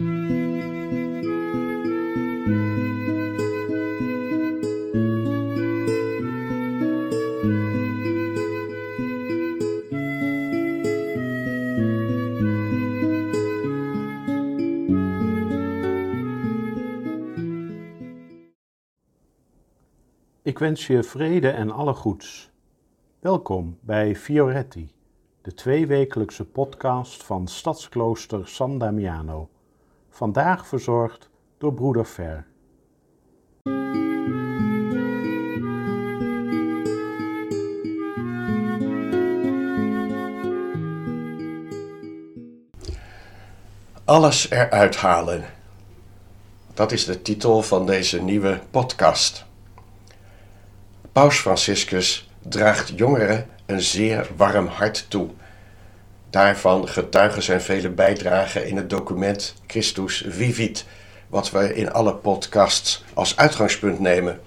Ik wens je vrede en alle goeds. Welkom bij Fioretti, de tweewekelijkse podcast van Stadsklooster San Damiano. Vandaag verzorgd door broeder Ver. Alles eruit halen. Dat is de titel van deze nieuwe podcast. Paus Franciscus draagt jongeren een zeer warm hart toe. Daarvan getuigen zijn vele bijdragen in het document Christus Vivit, wat we in alle podcasts als uitgangspunt nemen.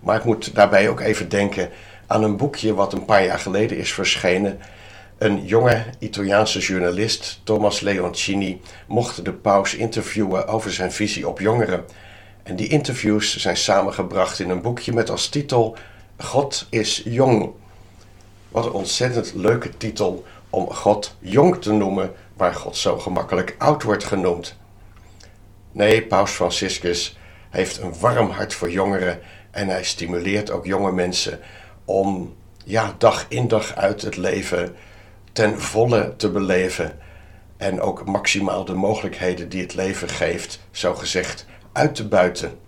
Maar ik moet daarbij ook even denken aan een boekje wat een paar jaar geleden is verschenen. Een jonge Italiaanse journalist, Thomas Leoncini, mocht de paus interviewen over zijn visie op jongeren. En die interviews zijn samengebracht in een boekje met als titel God is jong. Wat een ontzettend leuke titel om God jong te noemen, waar God zo gemakkelijk oud wordt genoemd. Nee, Paus Franciscus heeft een warm hart voor jongeren en hij stimuleert ook jonge mensen om ja, dag in dag uit het leven ten volle te beleven en ook maximaal de mogelijkheden die het leven geeft, zo gezegd, uit te buiten.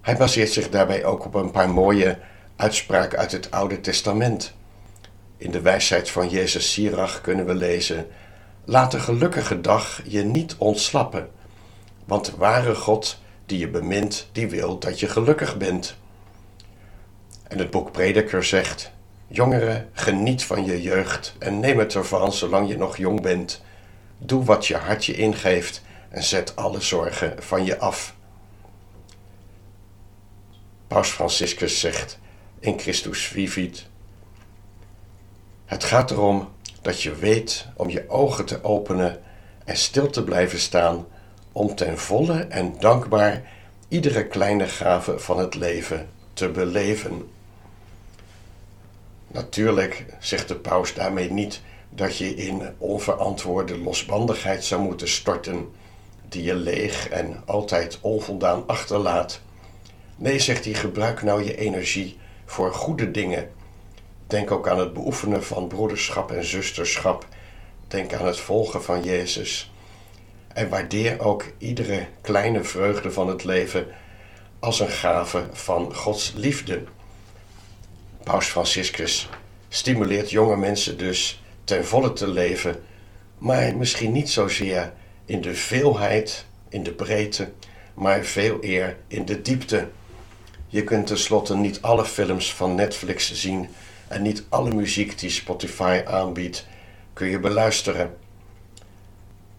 Hij baseert zich daarbij ook op een paar mooie uitspraken uit het Oude Testament. In de wijsheid van Jezus Sirach kunnen we lezen: Laat de gelukkige dag je niet ontslappen, want de ware God die je bemint, die wil dat je gelukkig bent. En het boek Prediker zegt: Jongeren, geniet van je jeugd en neem het ervan zolang je nog jong bent. Doe wat je hart je ingeeft en zet alle zorgen van je af. Paus Franciscus zegt in Christus Vivit: Het gaat erom dat je weet om je ogen te openen en stil te blijven staan om ten volle en dankbaar iedere kleine gave van het leven te beleven. Natuurlijk zegt de paus daarmee niet dat je in onverantwoorde losbandigheid zou moeten storten, die je leeg en altijd onvoldaan achterlaat. Nee, zegt hij, gebruik nou je energie voor goede dingen. Denk ook aan het beoefenen van broederschap en zusterschap. Denk aan het volgen van Jezus. En waardeer ook iedere kleine vreugde van het leven als een gave van Gods liefde. Paus Franciscus stimuleert jonge mensen dus ten volle te leven, maar misschien niet zozeer in de veelheid, in de breedte, maar veel eer in de diepte. Je kunt tenslotte niet alle films van Netflix zien en niet alle muziek die Spotify aanbiedt kun je beluisteren.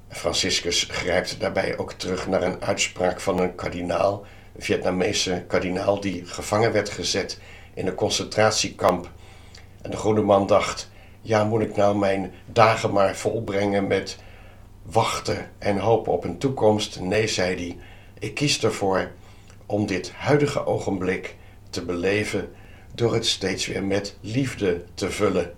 Franciscus grijpt daarbij ook terug naar een uitspraak van een kardinaal, een Vietnamese kardinaal die gevangen werd gezet in een concentratiekamp. En de goede man dacht: ja, moet ik nou mijn dagen maar volbrengen met wachten en hopen op een toekomst? Nee, zei hij, ik kies ervoor om dit huidige ogenblik te beleven door het steeds weer met liefde te vullen.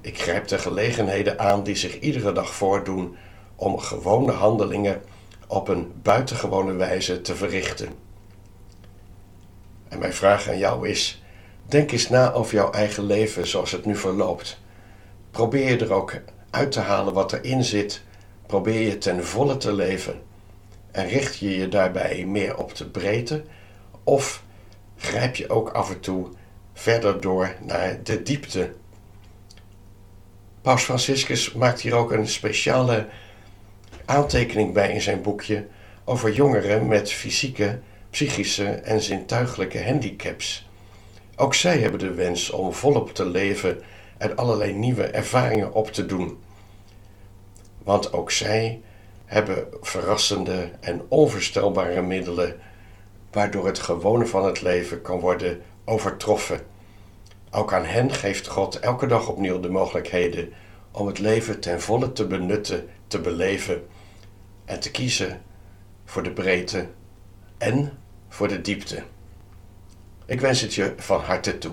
Ik grijp de gelegenheden aan die zich iedere dag voordoen om gewone handelingen op een buitengewone wijze te verrichten. En mijn vraag aan jou is: denk eens na over jouw eigen leven zoals het nu verloopt. Probeer er ook uit te halen wat erin zit. Probeer je ten volle te leven. En richt je je daarbij meer op de breedte? Of grijp je ook af en toe verder door naar de diepte? Paus Franciscus maakt hier ook een speciale aantekening bij in zijn boekje over jongeren met fysieke, psychische en zintuigelijke handicaps. Ook zij hebben de wens om volop te leven en allerlei nieuwe ervaringen op te doen. Want ook zij hebben verrassende en onvoorstelbare middelen waardoor het gewone van het leven kan worden overtroffen. Ook aan hen geeft God elke dag opnieuw de mogelijkheden om het leven ten volle te benutten, te beleven. en te kiezen voor de breedte en voor de diepte. Ik wens het je van harte toe.